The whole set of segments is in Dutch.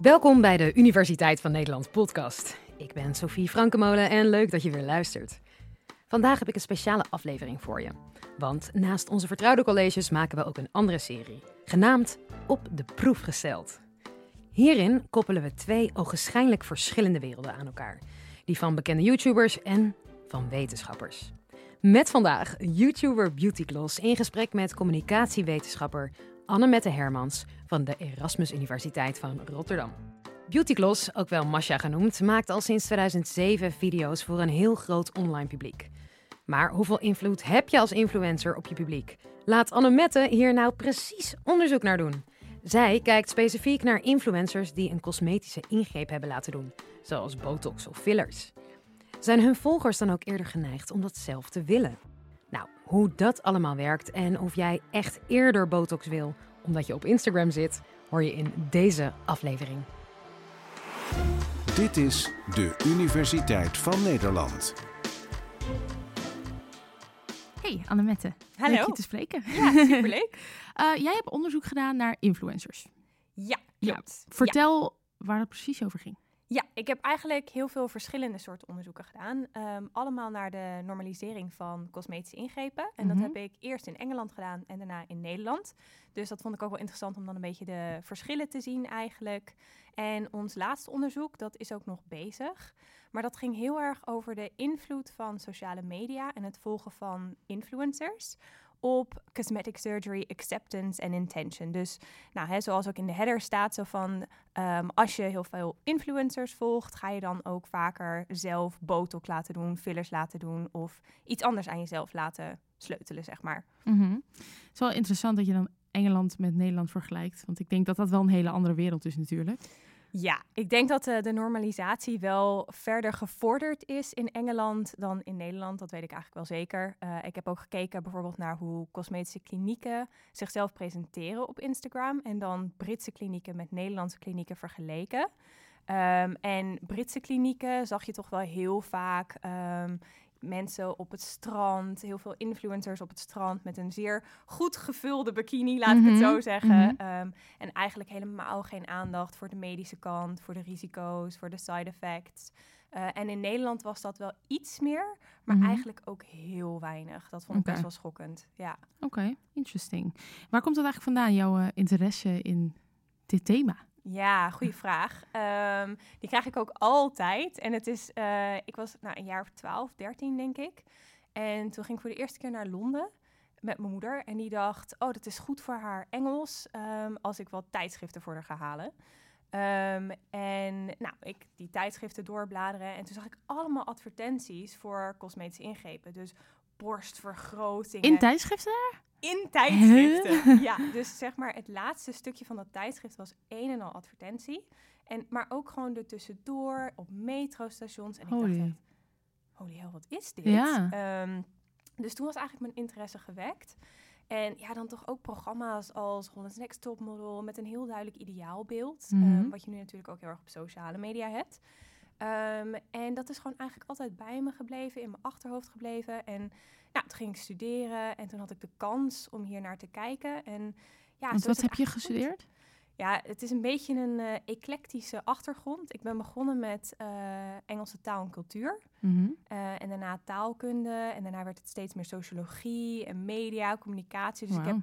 Welkom bij de Universiteit van Nederland podcast. Ik ben Sophie Frankemolen en leuk dat je weer luistert. Vandaag heb ik een speciale aflevering voor je. Want naast onze vertrouwde colleges maken we ook een andere serie, genaamd Op de Proef gesteld. Hierin koppelen we twee ogenschijnlijk verschillende werelden aan elkaar. Die van bekende YouTubers en van wetenschappers. Met vandaag YouTuber Beautygloss in gesprek met communicatiewetenschapper Annemette Hermans van de Erasmus Universiteit van Rotterdam. Beautygloss, ook wel Masha genoemd, maakt al sinds 2007 video's voor een heel groot online publiek. Maar hoeveel invloed heb je als influencer op je publiek? Laat Annemette hier nou precies onderzoek naar doen. Zij kijkt specifiek naar influencers die een cosmetische ingreep hebben laten doen, zoals botox of fillers. Zijn hun volgers dan ook eerder geneigd om dat zelf te willen? Hoe dat allemaal werkt en of jij echt eerder botox wil omdat je op Instagram zit, hoor je in deze aflevering. Dit is de Universiteit van Nederland. Hey Annemette, Hallo. leuk je te spreken. Ja, superleuk. Eh, jij hebt onderzoek gedaan naar influencers. ja, klopt. Ja. Vertel waar dat precies over ging. Ja, ik heb eigenlijk heel veel verschillende soorten onderzoeken gedaan. Ehm, allemaal naar de normalisering van cosmetische ingrepen. En Mhm. dat heb ik eerst in Engeland gedaan en daarna in Nederland. Dus dat vond ik ook wel interessant om dan een beetje de verschillen te zien eigenlijk. En ons laatste onderzoek, dat is ook nog bezig. Maar dat ging heel erg over de invloed van sociale media en het volgen van influencers op cosmetic surgery acceptance en intention. Dus nou, hè, zoals ook in de header staat, zo van ehm, als je heel veel influencers volgt, ga je dan ook vaker zelf botox laten doen, fillers laten doen of iets anders aan jezelf laten sleutelen, zeg maar. Het is wel interessant dat je dan Engeland met Nederland vergelijkt. Want ik denk dat dat wel een hele andere wereld is natuurlijk. Ja, ik denk dat eh, de normalisatie wel verder gevorderd is in Engeland dan in Nederland. Dat weet ik eigenlijk wel zeker. Eh, ik heb ook gekeken bijvoorbeeld naar hoe cosmetische klinieken zichzelf presenteren op Instagram. En dan Britse klinieken met Nederlandse klinieken vergeleken. Ehm, en Britse klinieken zag je toch wel heel vaak ehm, mensen op het strand, heel veel influencers op het strand met een zeer goed gevulde bikini, laat ik het Mhm, zo zeggen. mhm. Ehm, en eigenlijk helemaal geen aandacht voor de medische kant, voor de risico's, voor de side effects. Eh, en in Nederland was dat wel iets meer, maar Mhm. eigenlijk ook heel weinig. Dat vond ik best wel schokkend. Ja. Oké, interesting. Waar komt dat eigenlijk vandaan, jouw eh, interesse in dit thema? Ja, goede vraag. Ehm, die krijg ik ook altijd. En het is, eh, ik was nou, een jaar of 12, 13 denk ik. En toen ging ik voor de eerste keer naar Londen met mijn moeder. En die dacht, oh, dat is goed voor haar Engels ehm, als ik wat tijdschriften voor haar ga halen. Ehm, en nou, ik die tijdschriften doorbladeren. En toen zag ik allemaal advertenties voor cosmetische ingrepen. Dus borstvergrotingen In tijdschriften? In tijdschriften. Ja, dus zeg maar het laatste stukje van dat tijdschrift was een en al advertentie. En, maar ook gewoon er tussendoor op metrostations. En ik Holy. dacht echt, holy hell, wat is dit? Ja. Ehm, dus toen was eigenlijk mijn interesse gewekt. En ja, dan toch ook programma's als Holland's Next Topmodel met een heel duidelijk ideaalbeeld. Mhm. ehm, wat je nu natuurlijk ook heel erg op sociale media hebt. Ehm, en dat is gewoon eigenlijk altijd bij me gebleven, in mijn achterhoofd gebleven. En nou, toen ging ik studeren en toen had ik de kans om hier naar te kijken. En ja, Want wat heb je goed. gestudeerd? Ja, het is een beetje een eh, eclectische achtergrond. Ik ben begonnen met eh, Engelse taal en cultuur. Mhm. eh, en daarna taalkunde. En daarna werd het steeds meer sociologie en media, communicatie. Dus ik heb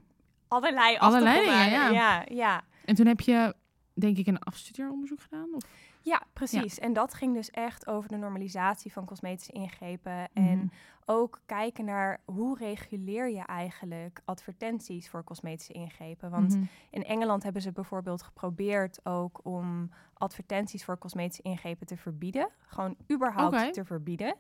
allerlei Allerlei dingen, ja. ja, ja. En toen heb je, denk ik, een afstudeeronderzoek gedaan? Of? Ja, precies. En dat ging dus echt over de normalisatie van cosmetische ingrepen. En Mhm. ook kijken naar hoe reguleer je eigenlijk advertenties voor cosmetische ingrepen. Want Mhm. in Engeland hebben ze bijvoorbeeld geprobeerd ook om advertenties voor cosmetische ingrepen te verbieden. Gewoon überhaupt te verbieden.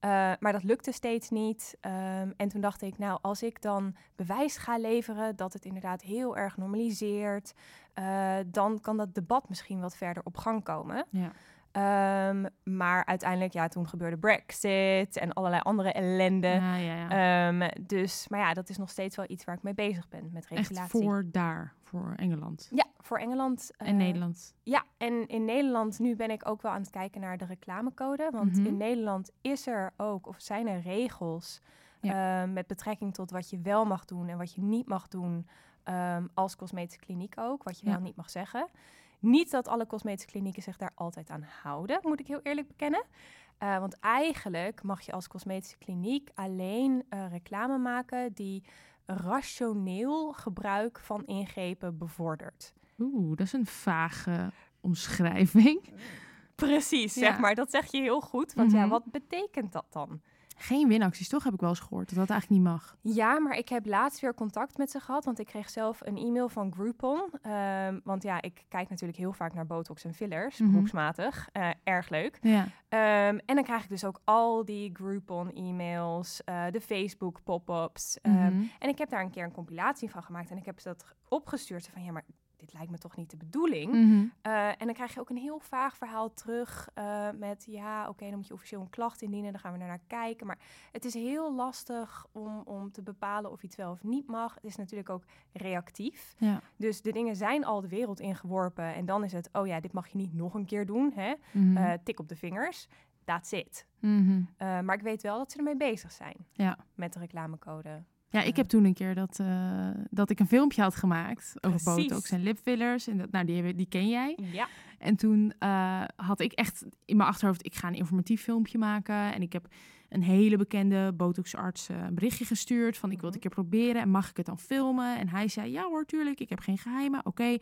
Eh, maar dat lukte steeds niet. Ehm, en toen dacht ik, nou, als ik dan bewijs ga leveren dat het inderdaad heel erg normaliseert, eh, dan kan dat debat misschien wat verder op gang komen. Ja. Ehm, maar uiteindelijk, ja, toen gebeurde Brexit en allerlei andere ellende. Ja, ja, ja. Ehm, dus, maar ja, dat is nog steeds wel iets waar ik mee bezig ben met Echt regulatie. voor daar, voor Engeland Ja, voor Engeland. en eh, Nederland. Ja, en in Nederland, nu ben ik ook wel aan het kijken naar de reclamecode. Want Mhm. in Nederland is er ook, of zijn er regels Ja. eh, met betrekking tot wat je wel mag doen en wat je niet mag doen. ehm, als cosmetische kliniek ook, wat je wel niet mag zeggen. Niet dat alle cosmetische klinieken zich daar altijd aan houden, moet ik heel eerlijk bekennen. Uh, want eigenlijk mag je als cosmetische kliniek alleen uh, reclame maken die rationeel gebruik van ingrepen bevordert. Oeh, dat is een vage omschrijving. Precies, zeg maar. Dat zeg je heel goed. Want ja, Mhm. wat betekent dat dan? Geen winacties, toch heb ik wel eens gehoord dat dat eigenlijk niet mag. Ja, maar ik heb laatst weer contact met ze gehad, want ik kreeg zelf een e-mail van Groupon. Ehm, want ja, ik kijk natuurlijk heel vaak naar botox en fillers. Eh, erg leuk. Ja. Ehm, en dan krijg ik dus ook al die Groupon-e-mails, eh, de Facebook-pop-ups. ehm, Mhm. En ik heb daar een keer een compilatie van gemaakt en ik heb ze dat opgestuurd. Van ja, maar dit lijkt me toch niet de bedoeling. Mhm. Eh, en dan krijg je ook een heel vaag verhaal terug eh, met ja, oké, dan moet je officieel een klacht indienen, dan gaan we naar kijken. Maar het is heel lastig om, om te bepalen of iets wel of niet mag. Het is natuurlijk ook reactief. Ja. Dus de dingen zijn al de wereld ingeworpen en dan is het, oh ja, dit mag je niet nog een keer doen. Hè? Mhm. Eh, tik op de vingers. That's it. Eh, maar ik weet wel dat ze ermee bezig zijn Ja. met de reclamecode. Ja, ik heb toen een keer dat, eh, dat ik een filmpje had gemaakt over Precies. botox en lipfillers. En dat, nou, die, hebben- die ken jij. Ja. En toen eh, had ik echt in mijn achterhoofd, ik ga een informatief filmpje maken. En ik heb een hele bekende botoxarts eh, een berichtje gestuurd van ik wil het een keer proberen en mag ik het dan filmen? En hij zei ja hoor, tuurlijk, ik heb geen geheimen, oké.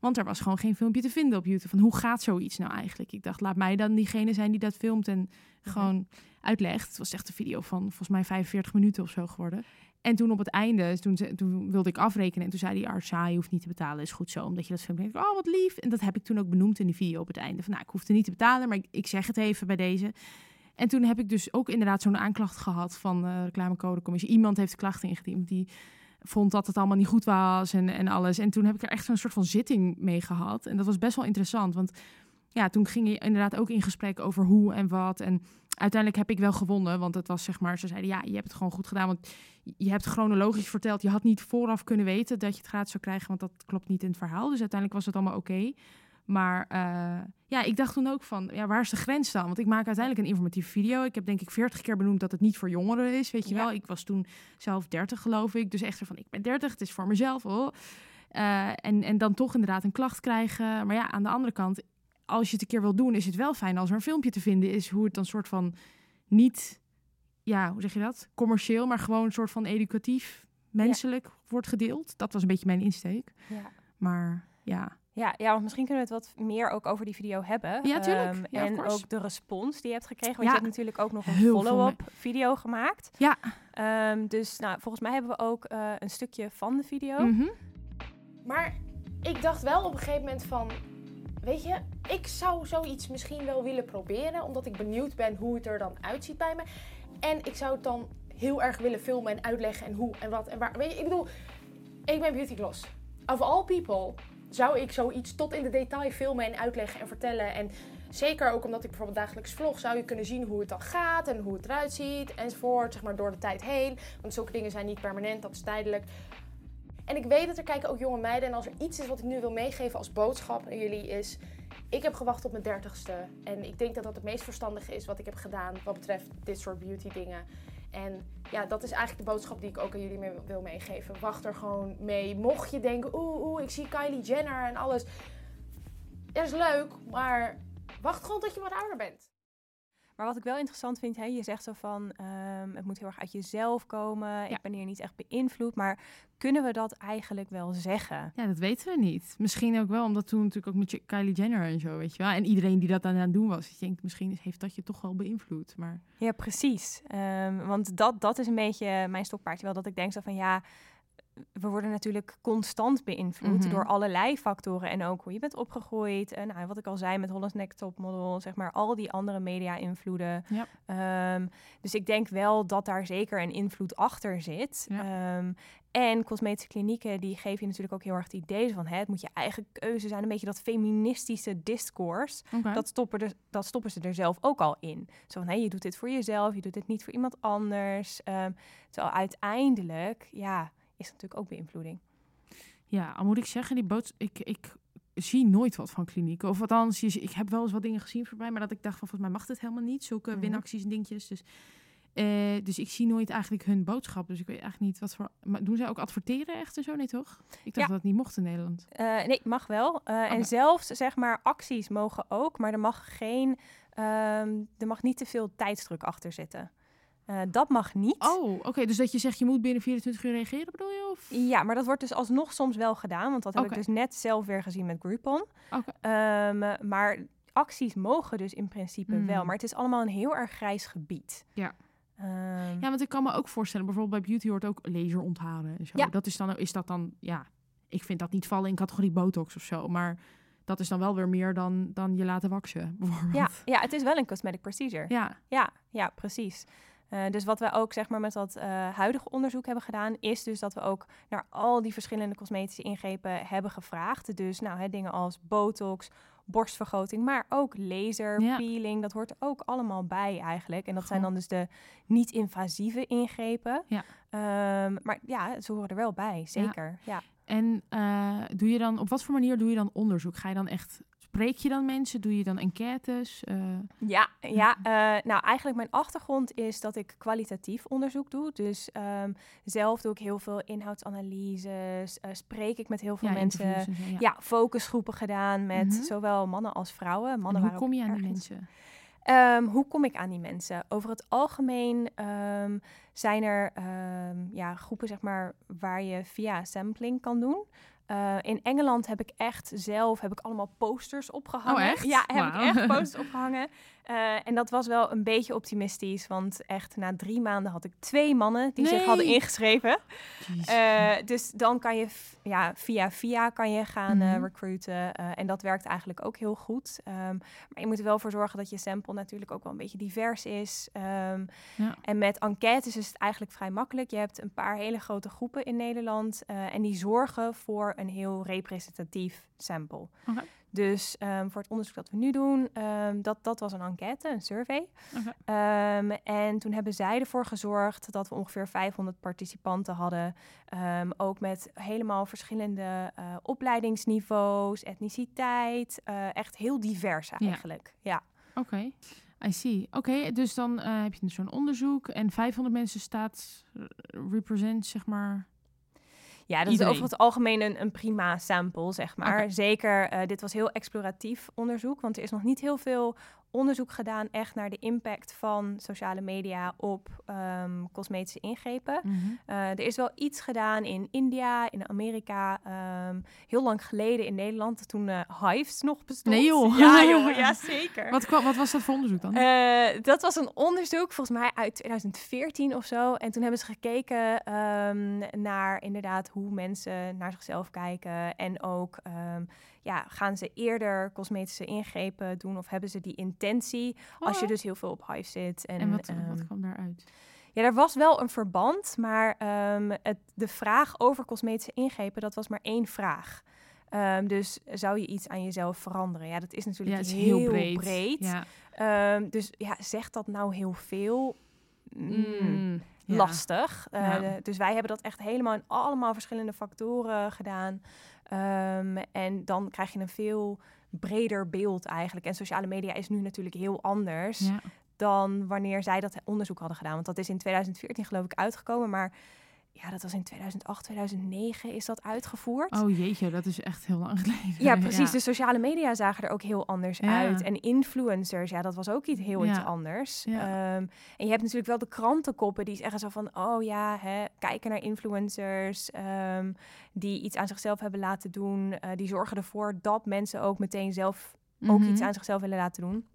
Want er was gewoon geen filmpje te vinden op YouTube van hoe gaat zoiets nou eigenlijk? Ik dacht, laat mij dan diegene zijn die dat filmt en gewoon uitlegt. Het was echt een video van volgens mij 45 minuten of zo geworden. En toen op het einde, toen, ze- toen wilde ik afrekenen. En toen zei die arts, je hoeft niet te betalen, is goed zo. Omdat je dat filmpje denkt, oh wat lief. En dat heb ik toen ook benoemd in die video op het einde. Van, nou, ik hoef er niet te betalen, maar ik, ik zeg het even bij deze. En toen heb ik dus ook inderdaad zo'n aanklacht gehad van de reclamecodecommissie. Iemand heeft de klacht ingediend, die vond dat het allemaal niet goed was en, en alles. En toen heb ik er echt zo'n soort van zitting mee gehad. En dat was best wel interessant, want ja, toen ging je inderdaad ook in gesprek over hoe en wat. En uiteindelijk heb ik wel gewonnen, want het was zeg maar, ze zeiden ja, je hebt het gewoon goed gedaan, want je hebt chronologisch verteld. Je had niet vooraf kunnen weten dat je het gratis zou krijgen, want dat klopt niet in het verhaal. Dus uiteindelijk was het allemaal oké. Maar eh, ja, ik dacht toen ook van, ja, waar is de grens dan? Want ik maak uiteindelijk een informatieve video. Ik heb denk ik veertig keer benoemd dat het niet voor jongeren is, weet je Ja. wel. Ik was toen zelf 30 geloof ik. Dus echt van, ik ben 30, het is voor mezelf. Oh. En, en dan toch inderdaad een klacht krijgen. Maar ja, aan de andere kant, als je het een keer wil doen, is het wel fijn als er een filmpje te vinden is hoe het dan soort van niet, ja, hoe zeg je dat? Commercieel, maar gewoon een soort van educatief, menselijk wordt gedeeld. Dat was een beetje mijn insteek. Ja. Maar ja, Ja, ja, want misschien kunnen we het wat meer ook over die video hebben. Ja, tuurlijk. Ehm, Ja, en ook de respons die je hebt gekregen. Want Ja. je hebt natuurlijk ook nog een follow-up video gemaakt. Ja. Ehm, dus nou, volgens mij hebben we ook eh, een stukje van de video. Mhm. Maar ik dacht wel op een gegeven moment van, weet je, ik zou zoiets misschien wel willen proberen, omdat ik benieuwd ben hoe het er dan uitziet bij me. En ik zou het dan heel erg willen filmen en uitleggen en hoe en wat en waar. Weet je, ik bedoel, ik ben Beauty Gloss. Of all people zou ik zoiets tot in de detail filmen en uitleggen en vertellen. En zeker ook omdat ik bijvoorbeeld dagelijks vlog, zou je kunnen zien hoe het dan gaat en hoe het eruit ziet enzovoort, zeg maar door de tijd heen. Want zulke dingen zijn niet permanent, dat is tijdelijk. En ik weet dat er kijken ook jonge meiden. En als er iets is wat ik nu wil meegeven als boodschap aan jullie is... Ik heb gewacht op mijn dertigste. En ik denk dat dat het meest verstandige is wat ik heb gedaan wat betreft dit soort beauty dingen. En ja, dat is eigenlijk de boodschap die ik ook aan jullie wil meegeven. Wacht er gewoon mee. Mocht je denken, oeh, oeh, ik zie Kylie Jenner en alles. Dat is leuk, maar wacht gewoon tot je wat ouder bent. Maar wat ik wel interessant vind, hè, je zegt zo van ehm, het moet heel erg uit jezelf komen. Ik ben hier niet echt beïnvloed. Maar kunnen we dat eigenlijk wel zeggen? Ja, dat weten we niet. Misschien ook wel, omdat toen natuurlijk ook met Kylie Jenner en zo, weet je wel. En iedereen die dat aan het doen was. Ik denk, misschien heeft dat je toch wel beïnvloed. Maar Ja, precies. Ehm, want dat, dat is een beetje mijn stokpaardje wel. Dat ik denk zo van ja, we worden natuurlijk constant beïnvloed Mhm. door allerlei factoren. En ook hoe je bent opgegroeid. En nou, wat ik al zei met Holland's Next Topmodel. Zeg maar al die andere media-invloeden. Ja. Ehm, dus ik denk wel dat daar zeker een invloed achter zit. Ja. Ehm, en cosmetische klinieken die geven je natuurlijk ook heel erg het idee van... Hè, het moet je eigen keuze zijn. Een beetje dat feministische discourse. Dat stoppen, dat stoppen ze er zelf ook al in. Zo van, hé, je doet dit voor jezelf, je doet dit niet voor iemand anders. Ehm, terwijl uiteindelijk, ja, is het natuurlijk ook beïnvloeding. Ja, al moet ik zeggen, die boot, ik, ik zie nooit wat van klinieken. Of althans, ik heb wel eens wat dingen gezien voorbij, maar dat ik dacht van volgens mij mag dit helemaal niet. Zulke Mhm. winacties en dingetjes. Dus Eh, dus ik zie nooit eigenlijk hun boodschap. Dus ik weet eigenlijk niet wat voor... Maar doen zij ook adverteren echt en zo? Nee, toch? Ik dacht Ja. dat het niet mocht in Nederland. Eh, nee, mag wel. Eh. En zelfs zeg maar acties mogen ook, maar er mag geen, ehm, er mag niet te veel tijdsdruk achter zitten. Eh, dat mag niet. Oh, oké. dus dat je zegt je moet binnen 24 uur reageren, bedoel je? Of? Ja, maar dat wordt dus alsnog soms wel gedaan, want dat heb Oké. ik dus net zelf weer gezien met Groupon. Oké. Ehm, maar acties mogen dus in principe Hmm. wel, maar het is allemaal een heel erg grijs gebied. Ja. Ehm, Ja, want ik kan me ook voorstellen, bijvoorbeeld bij beauty hoort ook laser ontharen en zo. Ja. Dat is dan, is dat dan, ja, ik vind dat niet vallen in categorie botox of zo, maar dat is dan wel weer meer dan, dan je laten waksen, bijvoorbeeld. ja, ja, het is wel een cosmetic procedure. Ja, Ja, ja, precies. Eh, dus wat we ook zeg maar met dat eh, huidige onderzoek hebben gedaan, is dus dat we ook naar al die verschillende cosmetische ingrepen hebben gevraagd. Dus nou, hè, dingen als botox, borstvergroting, maar ook laser, Ja. peeling, dat hoort ook allemaal bij eigenlijk. En dat zijn dan dus de niet-invasieve ingrepen. Ja. Ehm, maar ja, ze horen er wel bij, zeker. Ja. En eh, doe je dan, op wat voor manier doe je dan onderzoek? Ga je dan echt, spreek je dan mensen? Doe je dan enquêtes? Eh, Ja, ja eh, nou eigenlijk mijn achtergrond is dat ik kwalitatief onderzoek doe. Dus ehm, zelf doe ik heel veel inhoudsanalyses, eh, spreek ik met heel veel ja, mensen. ja. Ja, focusgroepen gedaan met Mhm. zowel mannen als vrouwen. En Mannen hoe kom je aan die mensen? Ehm, hoe kom ik aan die mensen? Over het algemeen ehm, zijn er ja, groepen zeg maar, waar je via sampling kan doen. Eh, in Engeland heb ik echt zelf heb ik allemaal posters opgehangen. Oh, echt? Ja, heb ik echt posters opgehangen. Eh, en dat was wel een beetje optimistisch, want echt na drie maanden had ik twee mannen die zich hadden ingeschreven. Eh, dus dan kan je ja, via via kan je gaan eh, Mhm. recruiten. en dat werkt eigenlijk ook heel goed. Ehm, maar je moet er wel voor zorgen dat je sample natuurlijk ook wel een beetje divers is. Ehm, Ja. En met enquêtes is het eigenlijk vrij makkelijk. Je hebt een paar hele grote groepen in Nederland. en die zorgen voor een heel representatief sample. Dus ehm, voor het onderzoek dat we nu doen, ehm, dat, dat was een enquête, een survey. Ehm, en toen hebben zij ervoor gezorgd dat we ongeveer 500 participanten hadden. Ook met helemaal verschillende eh, opleidingsniveaus, etniciteit. eh, echt heel divers eigenlijk. Ja. Oké, I see. Oké, dus dan eh, heb je zo'n onderzoek en 500 mensen staat represent, zeg maar. Ja, dat Iedereen. is over het algemeen een, een prima sample, zeg maar. Zeker, eh, dit was heel exploratief onderzoek, want er is nog niet heel veel onderzoek gedaan echt naar de impact van sociale media op ehm, cosmetische ingrepen. Mhm. Eh, er is wel iets gedaan in India, in Amerika, ehm, heel lang geleden in Nederland, toen eh Hives nog bestond. Nee, joh. Ja, joh, ja zeker. Wat, wat was dat voor onderzoek dan? Eh, dat was een onderzoek, volgens mij uit 2014 of zo. En toen hebben ze gekeken ehm, naar inderdaad hoe mensen naar zichzelf kijken. En ook, ja, gaan ze eerder cosmetische ingrepen doen of hebben ze die intentie als je Oh. dus heel veel op hive zit. En, en wat, ehm, wat kwam daaruit? ja, er was wel een verband, maar ehm, het, de vraag over cosmetische ingrepen, dat was maar één vraag. Ehm, dus zou je iets aan jezelf veranderen? Ja, dat is Ja, natuurlijk is heel, heel breed. breed. Ja. Ehm, dus ja, zegt dat nou heel veel? Mm, ja. Lastig. Eh, Ja. de- dus wij hebben dat echt helemaal in allemaal verschillende factoren gedaan. Ehm, en dan krijg je een veel breder beeld eigenlijk. En sociale media is nu natuurlijk heel anders Ja. dan wanneer zij dat onderzoek hadden gedaan. Want dat is in 2014 geloof ik uitgekomen. Maar ja, dat was in 2008, 2009 is dat uitgevoerd. Oh jeetje, dat is echt heel lang geleden. Ja, precies. De sociale media zagen er ook heel anders Ja. uit. En influencers, ja, dat was ook iets heel iets anders. Ehm, en je hebt natuurlijk wel de krantenkoppen die zeggen zo van... oh ja, hè, kijken naar influencers ehm, die iets aan zichzelf hebben laten doen. Eh, die zorgen ervoor dat mensen ook meteen zelf ook Mhm. iets aan zichzelf willen laten doen.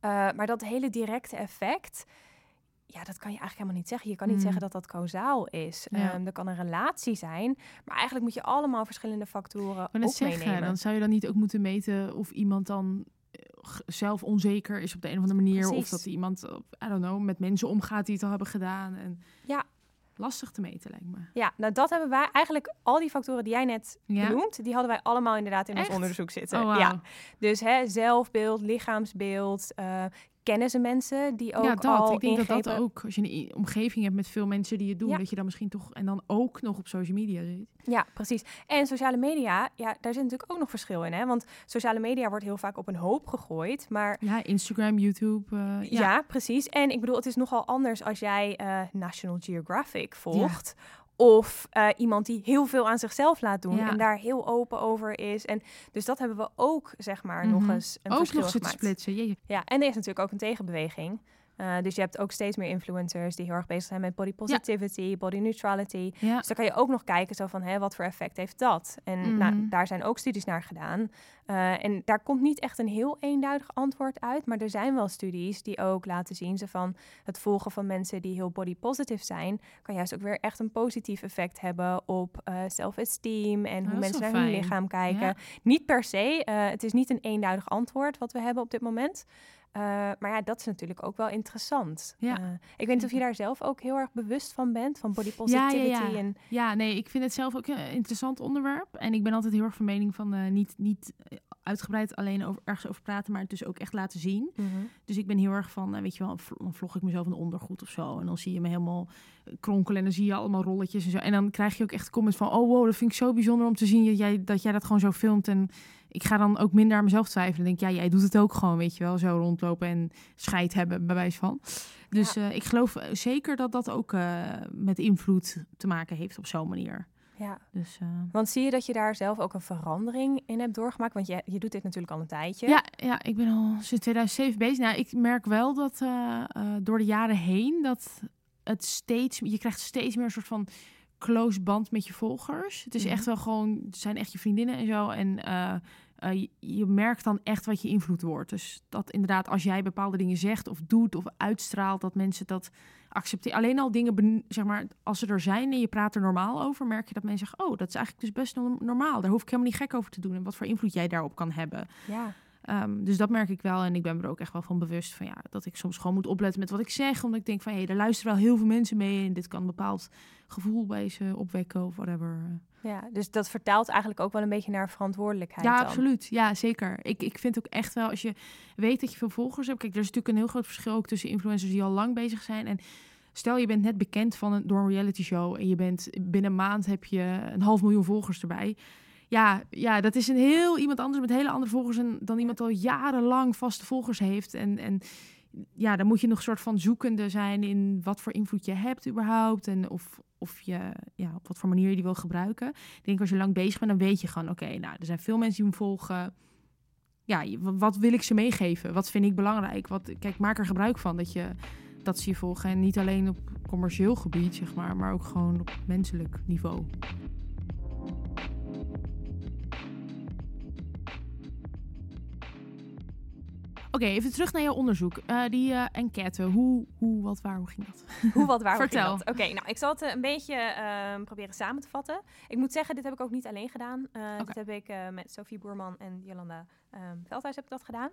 Eh, maar dat hele directe effect... Ja, dat kan je eigenlijk helemaal niet zeggen. Je kan niet Mm. zeggen dat dat kausaal is. Ja. Ehm, er kan een relatie zijn. Maar eigenlijk moet je allemaal verschillende factoren ook meenemen. zeggen, dan zou je dan niet ook moeten meten of iemand dan eh, zelf onzeker is op de een of andere manier. Of dat iemand, I don't know, met mensen omgaat die het al hebben gedaan. En Ja. Lastig te meten, lijkt me. Ja, nou dat hebben wij eigenlijk, al die factoren die jij net Ja. benoemt, die hadden wij allemaal inderdaad in Echt? ons onderzoek zitten. Oh. Ja, dus hè, zelfbeeld, lichaamsbeeld, eh, kennen ze mensen die ook ja, dat. al ik denk dat dat ook, als je een omgeving hebt met veel mensen die het doen, Ja. dat je dan misschien toch, en dan ook nog op social media zit. Ja, precies. En sociale media, ja, daar zit natuurlijk ook nog verschil in. Hè? Want sociale media wordt heel vaak op een hoop gegooid. Maar Ja, Instagram, YouTube. eh, ja. ja. precies. En ik bedoel, het is nogal anders als jij eh, National Geographic volgt. Of eh, iemand die heel veel aan zichzelf laat doen Ja. en daar heel open over is. En dus dat hebben we ook, zeg maar, nog Mhm. eens een ook nog zitten splitsen. Ja, en er is natuurlijk ook een tegenbeweging. Eh, dus je hebt ook steeds meer influencers die heel erg bezig zijn met body positivity, body neutrality. Ja. Dus dan kan je ook nog kijken zo van, hè, wat voor effect heeft dat? En nou, Mhm. daar zijn ook studies naar gedaan. Eh, en daar komt niet echt een heel eenduidig antwoord uit. Maar er zijn wel studies die ook laten zien... Zo van het volgen van mensen die heel body positive zijn... kan juist ook weer echt een positief effect hebben op eh self-esteem... en hoe dat is mensen naar hun lichaam kijken. Ja. Niet per se. het is niet een eenduidig antwoord wat we hebben op dit moment... Eh, maar ja, dat is natuurlijk ook wel interessant. Ja. Eh, ik weet niet of je daar zelf ook heel erg bewust van bent, van body Ja, positivity. ja, ja. En, Ja, nee, ik vind het zelf ook een interessant onderwerp. En ik ben altijd heel erg van mening van eh, niet, niet uitgebreid alleen over, ergens over praten, maar het dus ook echt laten zien. Dus ik ben heel erg van, weet je wel, dan vlog ik mezelf in de ondergoed of zo. En dan zie je me helemaal kronkelen en dan zie je allemaal rolletjes en zo. En dan krijg je ook echt comments van, oh wow, dat vind ik zo bijzonder om te zien dat jij dat, jij dat gewoon zo filmt. En ik ga dan ook minder aan mezelf twijfelen. Denk ja, jij doet het ook gewoon, weet je wel. Zo rondlopen en scheid hebben, bij wijze van. Dus eh, ik geloof eh, zeker dat dat ook eh, met invloed te maken heeft op zo'n manier. ja. Dus Want zie je dat je daar zelf ook een verandering in hebt doorgemaakt? Want je, je doet dit natuurlijk al een tijdje. Ja, ja, ik ben al sinds 2007 bezig. Nou, ik merk wel dat door de jaren heen dat het steeds, je krijgt steeds meer een soort van close band met je volgers. Het is Mhm. echt wel gewoon, het zijn echt je vriendinnen en zo. En eh, je, merkt dan echt wat je invloed wordt. Dus dat inderdaad, als jij bepaalde dingen zegt of doet of uitstraalt, dat mensen dat accepteren. Alleen al dingen, zeg maar, als ze er zijn en je praat er normaal over, merk je dat mensen zeggen, oh, dat is eigenlijk dus best norm- normaal. Daar hoef ik helemaal niet gek over te doen. En wat voor invloed jij daarop kan hebben. Ja. Ehm, dus dat merk ik wel. En ik ben me er ook echt wel van bewust van ja, dat ik soms gewoon moet opletten met wat ik zeg. Omdat ik denk van hé, er luisteren wel heel veel mensen mee. En dit kan een bepaald gevoel bij ze opwekken of whatever. ja, dus dat vertaalt eigenlijk ook wel een beetje naar verantwoordelijkheid Ja, dan. absoluut. Ja, zeker. Ik, ik vind ook echt wel, als je weet dat je veel volgers hebt. Kijk, er is natuurlijk een heel groot verschil ook tussen influencers die al lang bezig zijn. En stel je bent net bekend van een, door een reality show. En je bent binnen een maand heb je een half miljoen volgers erbij. Ja, ja, dat is een heel iemand anders met hele andere volgers dan iemand al jarenlang vaste volgers heeft. En, en ja, dan moet je nog een soort van zoekende zijn in wat voor invloed je hebt überhaupt. En of, of je, ja, op wat voor manier je die wil gebruiken. Ik denk als je lang bezig bent, dan weet je gewoon, oké, nou, er zijn veel mensen die me volgen. Ja, wat wil ik ze meegeven? Wat vind ik belangrijk? Wat, kijk, maak er gebruik van dat, je, dat ze je volgen. En niet alleen op commercieel gebied, zeg maar, maar ook gewoon op menselijk niveau. Oké, even terug naar jouw onderzoek. Eh, die eh, enquête, hoe, hoe, wat, waar, hoe ging dat? Hoe, wat, waar, hoe ging Vertel. dat? Oké, nou, ik zal het eh, een beetje ehm, proberen samen te vatten. Ik moet zeggen, dit heb ik ook niet alleen gedaan. Oké. Dit heb ik met Sophie Boerman en Jolanda ehm Veldhuis heb ik dat gedaan.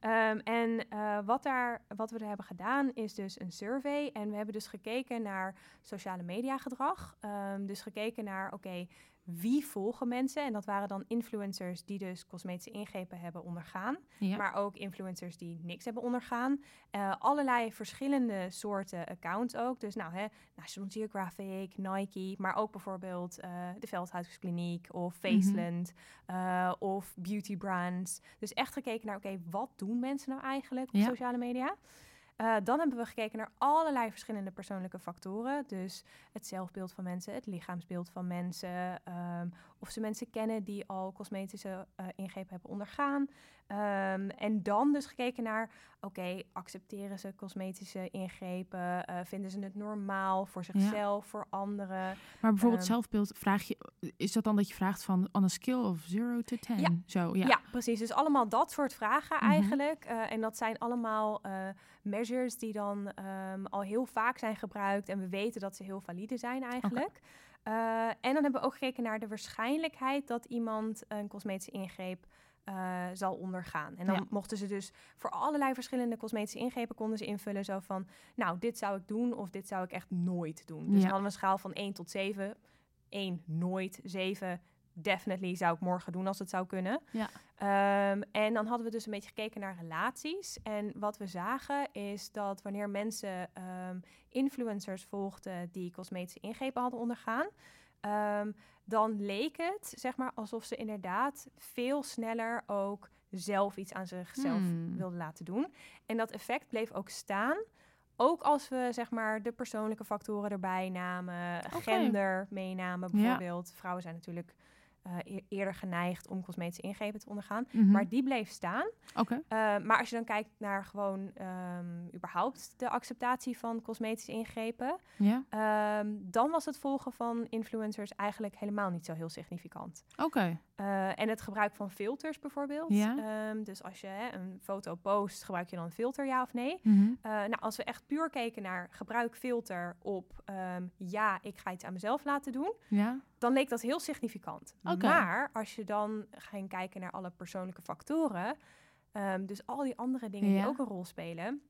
Ehm, en wat, daar, wat we er hebben gedaan is dus een survey. En we hebben dus gekeken naar sociale media gedrag. Dus gekeken naar, oké, wie volgen mensen? En dat waren dan influencers die dus cosmetische ingrepen hebben ondergaan. Ja. Maar ook influencers die niks hebben ondergaan. Eh, allerlei verschillende soorten accounts ook. Dus nou, hè, National Geographic, Nike, maar ook bijvoorbeeld eh, de Veldhuiskliniek of Faceland eh, of beauty brands. Dus echt gekeken naar, oké, wat doen mensen nou eigenlijk op Ja. sociale media? Eh, dan hebben we gekeken naar allerlei verschillende persoonlijke factoren. Dus het zelfbeeld van mensen, het lichaamsbeeld van mensen. ehm, of ze mensen kennen die al cosmetische eh, ingrepen hebben ondergaan. Ehm, en dan dus gekeken naar, oké, accepteren ze cosmetische ingrepen? Eh, vinden ze het normaal voor zichzelf, voor anderen? Maar bijvoorbeeld Ehm, zelfbeeld, vraag je, is dat dan dat je vraagt van on a scale of 0 to 10? Ja. Zo, ja. Ja. precies. Dus allemaal dat soort vragen Mhm. eigenlijk. Eh, en dat zijn allemaal measures die dan ehm, al heel vaak zijn gebruikt. En we weten dat ze heel valide zijn eigenlijk. Eh, en dan hebben we ook gekeken naar de waarschijnlijkheid dat iemand een cosmetische ingreep eh, zal ondergaan. En dan Ja. mochten ze dus voor allerlei verschillende cosmetische ingrepen konden ze invullen zo van, nou, dit zou ik doen of dit zou ik echt nooit doen. Dus Ja. dan hadden we een schaal van 1 tot 7. 1 nooit, 7 definitely zou ik morgen doen als het zou kunnen. Ja. Ehm, en dan hadden we dus een beetje gekeken naar relaties. En wat we zagen is dat wanneer mensen ehm, influencers volgden die cosmetische ingrepen hadden ondergaan, ehm, dan leek het zeg maar alsof ze inderdaad veel sneller ook zelf iets aan zichzelf Hmm. wilden laten doen. En dat effect bleef ook staan. Ook als we zeg maar de persoonlijke factoren erbij namen, gender meenamen Ja. bijvoorbeeld. Vrouwen zijn natuurlijk eh, e- eerder geneigd om cosmetische ingrepen te ondergaan. Mhm. Maar die bleef staan. Oké. Uh, maar als je dan kijkt naar gewoon ehm, überhaupt de acceptatie van cosmetische ingrepen, Ja. ehm, dan was het volgen van influencers eigenlijk helemaal niet zo heel significant. Oké. Uh, en het gebruik van filters bijvoorbeeld. Ehm, dus als je hè, een foto post, gebruik je dan een filter, ja of nee? Mhm. Nou, als we echt puur keken naar gebruik filter op ehm, ja, ik ga iets aan mezelf laten doen, Ja. Dan leek dat heel significant. Maar als je dan ging kijken naar alle persoonlijke factoren, ehm, dus al die andere dingen Ja. die ook een rol spelen,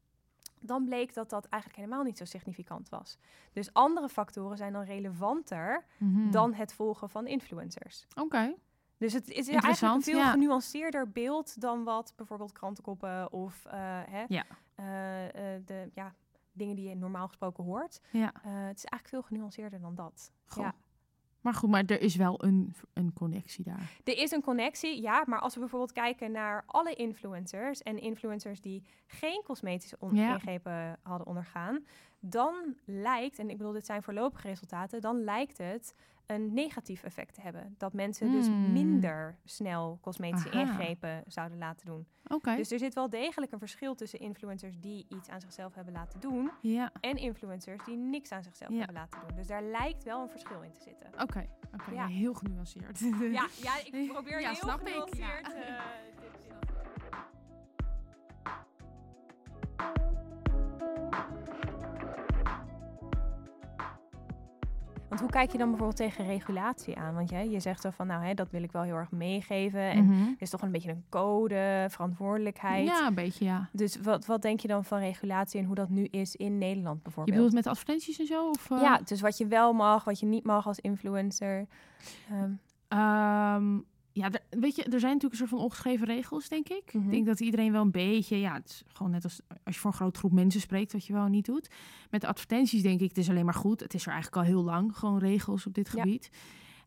dan bleek dat dat eigenlijk helemaal niet zo significant was. Dus andere factoren zijn dan relevanter Mhm. dan het volgen van influencers. Oké. Dus het is eigenlijk een veel ja. genuanceerder beeld dan wat bijvoorbeeld krantenkoppen of eh, hè, Ja. eh, eh, de ja, dingen die je normaal gesproken hoort. Ja. Het is eigenlijk veel genuanceerder dan dat. Goh. Ja. Maar goed, maar er is wel een, een connectie daar. Er is een connectie, ja, maar als we bijvoorbeeld kijken naar alle influencers en influencers die geen cosmetische Ja. ingrepen hadden ondergaan, dan lijkt, en ik bedoel, dit zijn voorlopige resultaten, dan lijkt het een negatief effect te hebben. Dat mensen dus Hmm. minder snel cosmetische Aha. ingrepen zouden laten doen. Oké. Dus er zit wel degelijk een verschil tussen influencers die iets aan zichzelf hebben laten doen Ja. en influencers die niks aan zichzelf Ja. hebben laten doen. Dus daar lijkt wel een verschil in te zitten. Oké. Oké. Ja. Ja, heel genuanceerd. Ja, ja ik probeer heel snap ik, genuanceerd, ja. eh, dit in- Want hoe kijk je dan bijvoorbeeld tegen regulatie aan? Want jij, je zegt zo van, nou, hè, dat wil ik wel heel erg meegeven. En Mhm. er is toch een beetje een code, verantwoordelijkheid. Ja, een beetje, ja. Dus wat, wat denk je dan van regulatie en hoe dat nu is in Nederland Je bijvoorbeeld? bedoelt met advertenties en zo? Of, eh? Ja, dus wat je wel mag, wat je niet mag als influencer. Ehm, Ehm, ja, er, weet je, er zijn natuurlijk een soort van ongeschreven regels, denk ik. Mhm. Ik denk dat iedereen wel een beetje, ja, het is gewoon net als als je voor een grote groep mensen spreekt, wat je wel niet doet. Met de advertenties denk ik, het is alleen maar goed. Het is er eigenlijk al heel lang, gewoon regels op dit Ja. gebied.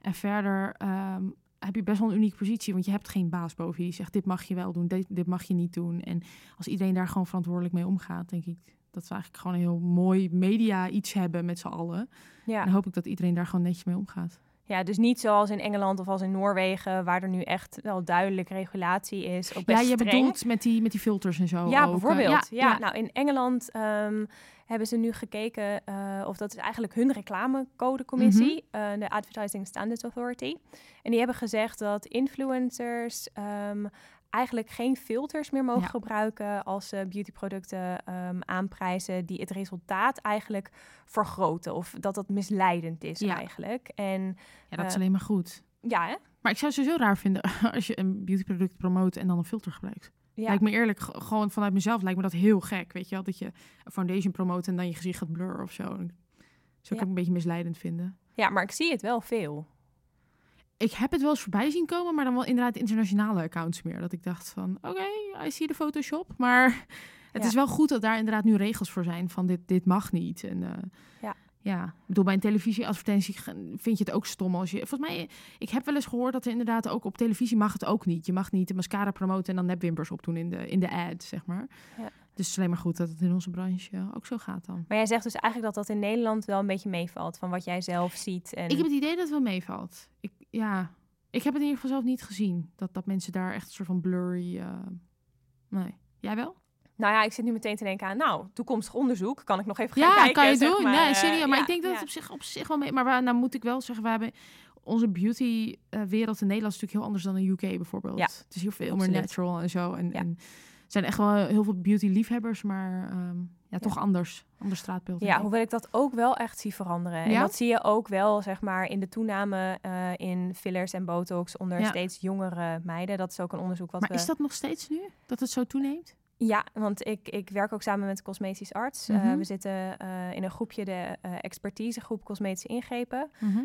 En verder ehm, heb je best wel een unieke positie, want je hebt geen baas boven je die zegt, dit mag je wel doen, dit, dit mag je niet doen. En als iedereen daar gewoon verantwoordelijk mee omgaat, denk ik dat we eigenlijk gewoon een heel mooi media iets hebben met z'n allen. ja. En dan hoop ik dat iedereen daar gewoon netjes mee omgaat. Ja, dus niet zoals in Engeland of als in Noorwegen, waar er nu echt wel duidelijk regulatie is. Ook best Ja, je streng. bedoelt met die, met die filters en zo. Ja, ook, eh, bijvoorbeeld. ja, ja. nou in Engeland ehm, hebben ze nu gekeken, eh, of dat is eigenlijk hun reclamecodecommissie, Mhm. eh, de Advertising Standards Authority. En die hebben gezegd dat influencers ehm, eigenlijk geen filters meer mogen Ja. gebruiken als ze beautyproducten ehm, aanprijzen die het resultaat eigenlijk vergroten of dat dat misleidend is Ja. eigenlijk. En Ja, dat is Eh, alleen maar goed. ja, hè? Maar ik zou het sowieso raar vinden als je een beautyproduct promoot en dan een filter gebruikt. Ja. Lijkt me eerlijk, gewoon vanuit mezelf lijkt me dat heel gek. Weet je wel, dat je een foundation promoot en dan je gezicht gaat blurren of zo. Zou ik Ja. ook een beetje misleidend vinden. ja, maar ik zie het wel veel. Ik heb het wel eens voorbij zien komen, maar dan wel inderdaad internationale accounts meer. Dat ik dacht van, oké, I see de Photoshop. Maar het Ja. is wel goed dat daar inderdaad nu regels voor zijn van dit, dit mag niet. En, eh, Ja. Ja, ik bedoel, bij een televisieadvertentie vind je het ook stom als je... Volgens mij, ik heb wel eens gehoord dat er inderdaad ook op televisie mag het ook niet. Je mag niet de mascara promoten en dan nepwimpers opdoen in de, in de ad, zeg maar. Ja. Dus het is alleen maar goed dat het in onze branche ook zo gaat dan. Maar jij zegt dus eigenlijk dat dat in Nederland wel een beetje meevalt van wat jij zelf ziet. En... Ik heb het idee dat het wel meevalt. Ik, ja, ik heb het in ieder geval zelf niet gezien. Dat, dat mensen daar echt een soort van blurry... eh, Nee. Jij wel? Nou ja, ik zit nu meteen te denken aan, nou, toekomstig onderzoek. Kan ik nog even gaan Ja, kijken? kan je doen. Maar, nee, eh, serieus. Maar ja, ik denk dat ja. het op zich, op zich wel mee... Maar waar, nou moet ik wel zeggen, we hebben... Onze beauty-wereld in Nederland is natuurlijk heel anders dan in UK bijvoorbeeld. Ja, het is hier veel absoluut. meer natural en zo. En, Ja. en er zijn echt wel heel veel beauty-liefhebbers, maar ehm, ja, toch anders. Ander straatbeeld. Ja, hoewel ik dat ook wel echt zie veranderen. En dat zie je ook wel, zeg maar, in de toename eh, in fillers en botox onder Ja. steeds jongere meiden. Dat is ook een onderzoek wat Maar we... is dat nog steeds nu? Dat het zo toeneemt? Ja, want ik, ik werk ook samen met een cosmetisch arts. Eh, Mhm. we zitten eh, in een groepje, de expertisegroep cosmetische ingrepen. Mhm.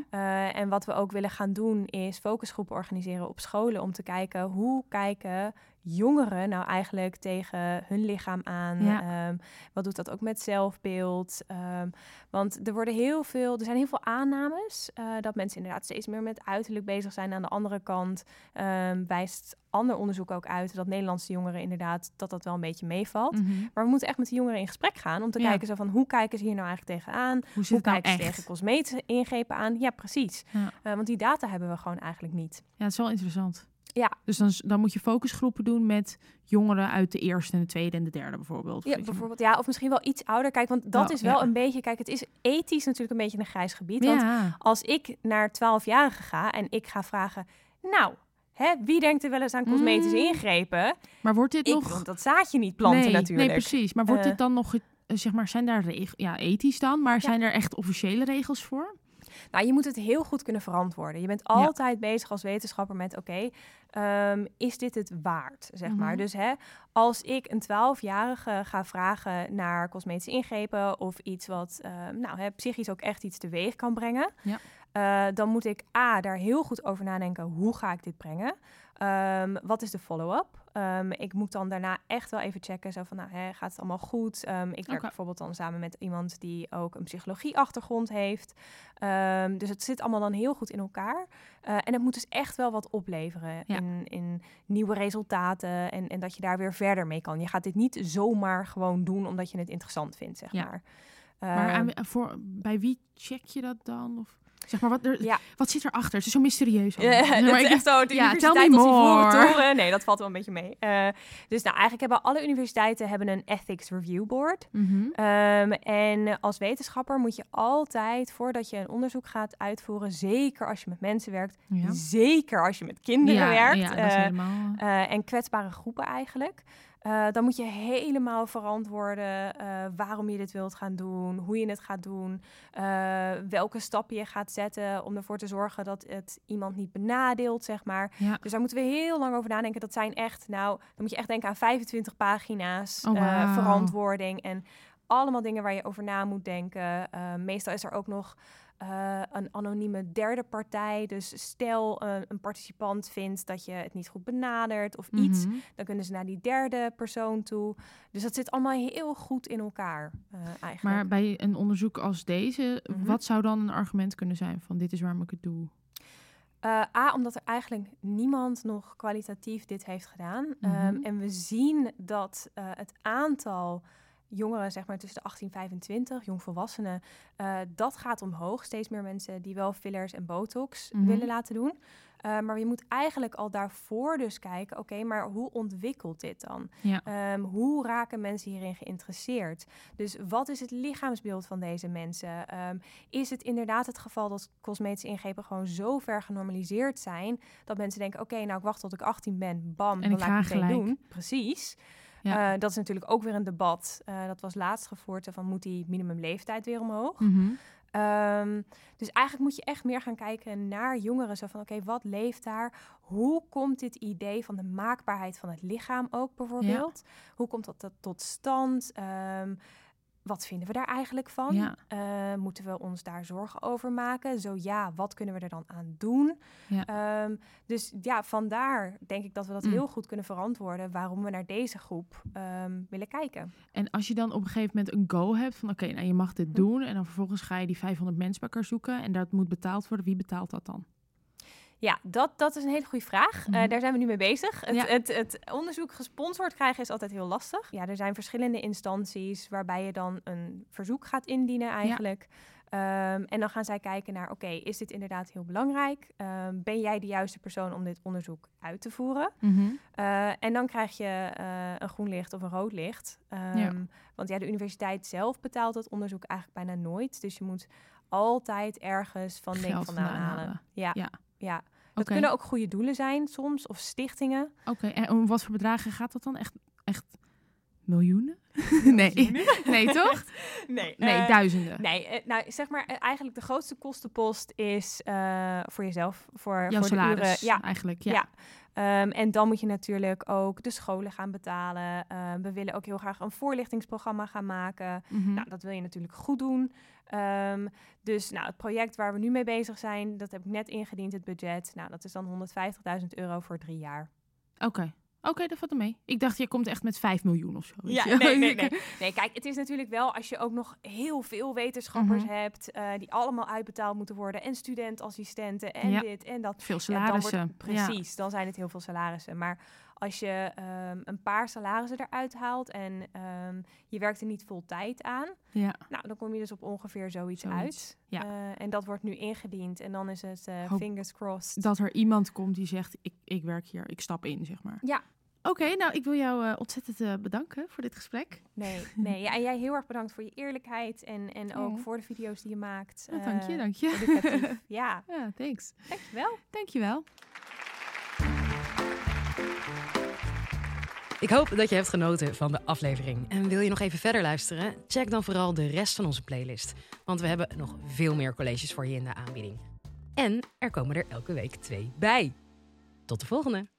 En wat we ook willen gaan doen is focusgroepen organiseren op scholen om te kijken hoe kijken jongeren nou eigenlijk tegen hun lichaam aan. Ja. Ehm, wat doet dat ook met zelfbeeld? Ehm, want er worden heel veel, er zijn heel veel aannames eh, dat mensen inderdaad steeds meer met uiterlijk bezig zijn. Aan de andere kant ehm, wijst ander onderzoek ook uit dat Nederlandse jongeren inderdaad dat dat wel een beetje meevalt. Mhm. Maar we moeten echt met de jongeren in gesprek gaan om te Ja. kijken zo van hoe kijken ze hier nou eigenlijk tegenaan? Hoe Hoe nou kijken ze tegen cosmetische ingrepen aan? Ja, precies. Ja. Eh, want die data hebben we gewoon eigenlijk niet. Ja, het is wel interessant. Ja. Dus dan, dan moet je focusgroepen doen met jongeren uit de eerste en de tweede en de derde bijvoorbeeld. Ja, bijvoorbeeld. Ja, of misschien wel iets ouder. Kijk, want dat Oh, is wel ja. een beetje... Kijk, het is ethisch natuurlijk een beetje een grijs gebied. Want als ik naar 12-jarigen ga en ik ga vragen... Nou, hè, wie denkt er wel eens aan cosmetische Mm. ingrepen? Maar wordt dit Ik nog... dat zaadje niet planten nee, natuurlijk. Nee, precies. Maar wordt Eh. dit dan nog... eh, Zeg maar, zijn daar regels... Ja, ethisch dan, maar zijn er echt officiële regels voor? Nou, je moet het heel goed kunnen verantwoorden. Je bent altijd bezig als wetenschapper met: oké, ehm, is dit het waard? Zeg maar. Mhm. Dus hè, als ik een 12-jarige ga vragen naar cosmetische ingrepen of iets wat ehm, nou, hè, psychisch ook echt iets teweeg kan brengen, Ja. eh, dan moet ik A, daar heel goed over nadenken: hoe ga ik dit brengen? Ehm, wat is de follow-up? Ehm, ik moet dan daarna echt wel even checken. Zo van, nou, hè, gaat het allemaal goed? Ehm, ik werk bijvoorbeeld dan samen met iemand die ook een psychologie-achtergrond heeft. Ehm, dus het zit allemaal dan heel goed in elkaar. Eh, en het moet dus echt wel wat opleveren Ja. in, in nieuwe resultaten. En, en dat je daar weer verder mee kan. Je gaat dit niet zomaar gewoon doen omdat je het interessant vindt, zeg Ja. maar. Maar aan- voor, bij wie check je dat dan? Of, zeg maar, wat, er, Ja. wat zit erachter? Het is zo mysterieus. Ja, Maar is echt zo, de ja, universiteit tell me als more. Toren. Nee, dat valt wel een beetje mee. Eh, dus nou, eigenlijk hebben alle universiteiten hebben een Ethics Review Board. Mhm. Ehm, en als wetenschapper moet je altijd, voordat je een onderzoek gaat uitvoeren, zeker als je met mensen werkt, Ja. zeker als je met kinderen werkt, dat eh, eh, en kwetsbare groepen eigenlijk. Eh, dan moet je helemaal verantwoorden eh, waarom je dit wilt gaan doen, hoe je het gaat doen, eh, welke stappen je gaat zetten om ervoor te zorgen dat het iemand niet benadeelt, zeg maar. ja. Dus daar moeten we heel lang over nadenken. Dat zijn echt, nou, dan moet je echt denken aan 25 pagina's Oh, verantwoording en allemaal dingen waar je over na moet denken. Meestal is er ook nog eh, een anonieme derde partij. Dus stel eh, een participant vindt dat je het niet goed benadert of iets, Mhm. dan kunnen ze naar die derde persoon toe. Dus dat zit allemaal heel goed in elkaar eh, eigenlijk. Maar bij een onderzoek als deze, Mhm. wat zou dan een argument kunnen zijn van dit is waarom ik het doe? A, omdat er eigenlijk niemand nog kwalitatief dit heeft gedaan. Mhm. Ehm, en we zien dat het aantal jongeren, zeg maar tussen de 18 en 25, jongvolwassenen, eh, dat gaat omhoog. Steeds meer mensen die wel fillers en botox Mhm. willen laten doen. Eh, maar je moet eigenlijk al daarvoor dus kijken, oké, maar hoe ontwikkelt dit dan? Ja. Ehm, hoe raken mensen hierin geïnteresseerd? Dus wat is het lichaamsbeeld van deze mensen? Ehm, is het inderdaad het geval dat cosmetische ingrepen gewoon zo ver genormaliseerd zijn dat mensen denken: oké, nou ik wacht tot ik 18 ben, bam, En dan ik laat ik het meteen gelijk. doen. Precies. Ja. Eh, dat is natuurlijk ook weer een debat. Eh, dat was laatst gevoerd van moet die minimumleeftijd weer omhoog? Mhm. Ehm, dus eigenlijk moet je echt meer gaan kijken naar jongeren. Zo van, oké, wat leeft daar? Hoe komt dit idee van de maakbaarheid van het lichaam ook bijvoorbeeld? Hoe komt dat, dat tot stand? Ehm, wat vinden we daar eigenlijk van? Ja. Eh, moeten we ons daar zorgen over maken? Zo ja, wat kunnen we er dan aan doen? Ja. Ehm, dus ja, vandaar denk ik dat we dat Mm. heel goed kunnen verantwoorden... waarom we naar deze groep ehm, willen kijken. En als je dan op een gegeven moment een go hebt van oké, nou je mag dit Hm. doen en dan vervolgens ga je die 500 mensen bij elkaar zoeken en dat moet betaald worden, wie betaalt dat dan? Ja, dat, dat is een hele goede vraag. Eh, Mhm. daar zijn we nu mee bezig. Het, Ja. het, het onderzoek gesponsord krijgen is altijd heel lastig. Ja, er zijn verschillende instanties waarbij je dan een verzoek gaat indienen eigenlijk. Ehm, en dan gaan zij kijken naar, oké, is dit inderdaad heel belangrijk? Ehm, ben jij de juiste persoon om dit onderzoek uit te voeren? Eh, en dan krijg je eh, een groen licht of een rood licht. Ehm, Ja. Want ja, de universiteit zelf betaalt het onderzoek eigenlijk bijna nooit. Dus je moet altijd ergens van Geld vandaan halen. Ja, Ja. Ja. Dat kunnen ook goede doelen zijn soms, of stichtingen. Oké, en om wat voor bedragen gaat dat dan? Echt, echt Miljoenen? nee. nee, toch? Nee, Nee, eh, duizenden. Nee, eh, nou zeg maar eh, eigenlijk de grootste kostenpost is eh, voor jezelf, voor, Jouw voor de uren. salaris Ja, eigenlijk. Ja. ja. Ehm, en dan moet je natuurlijk ook de scholen gaan betalen. Ehm, we willen ook heel graag een voorlichtingsprogramma gaan maken. Mhm. Nou, dat wil je natuurlijk goed doen. Ehm, dus nou, het project waar we nu mee bezig zijn, dat heb ik net ingediend, het budget. Nou, dat is dan 150.000 euro voor drie jaar. Oké. Oké, dat valt er mee. Ik dacht, je komt echt met 5 miljoen of zo. Ja, nee, nee, nee. Nee, kijk, het is natuurlijk wel als je ook nog heel veel wetenschappers Mhm. hebt, eh, die allemaal uitbetaald moeten worden. En studentassistenten en Ja. dit en dat. Veel Ja, dan wordt- salarissen. Ja. precies, dan zijn het heel veel salarissen. Maar als je ehm, een paar salarissen eruit haalt en ehm, je werkt er niet vol tijd aan, Ja. nou, dan kom je dus op ongeveer zoiets, Zoiets, uit. ja. Eh, en dat wordt nu ingediend en dan is het eh, fingers crossed. Dat er iemand komt die zegt, ik, ik werk hier, ik stap in, zeg maar. Ja. Oké, nou, ik wil jou eh, ontzettend bedanken voor dit gesprek. Nee, nee. Ja, en jij heel erg bedankt voor je eerlijkheid en, en ook Oh. voor de video's die je maakt. Ja, dank je, dank je. ja, ja, thanks. dankjewel. Dankjewel. Ik hoop dat je hebt genoten van de aflevering. En wil je nog even verder luisteren? Check dan vooral de rest van onze playlist. Want we hebben nog veel meer colleges voor je in de aanbieding. En er komen er elke week twee bij. Tot de volgende!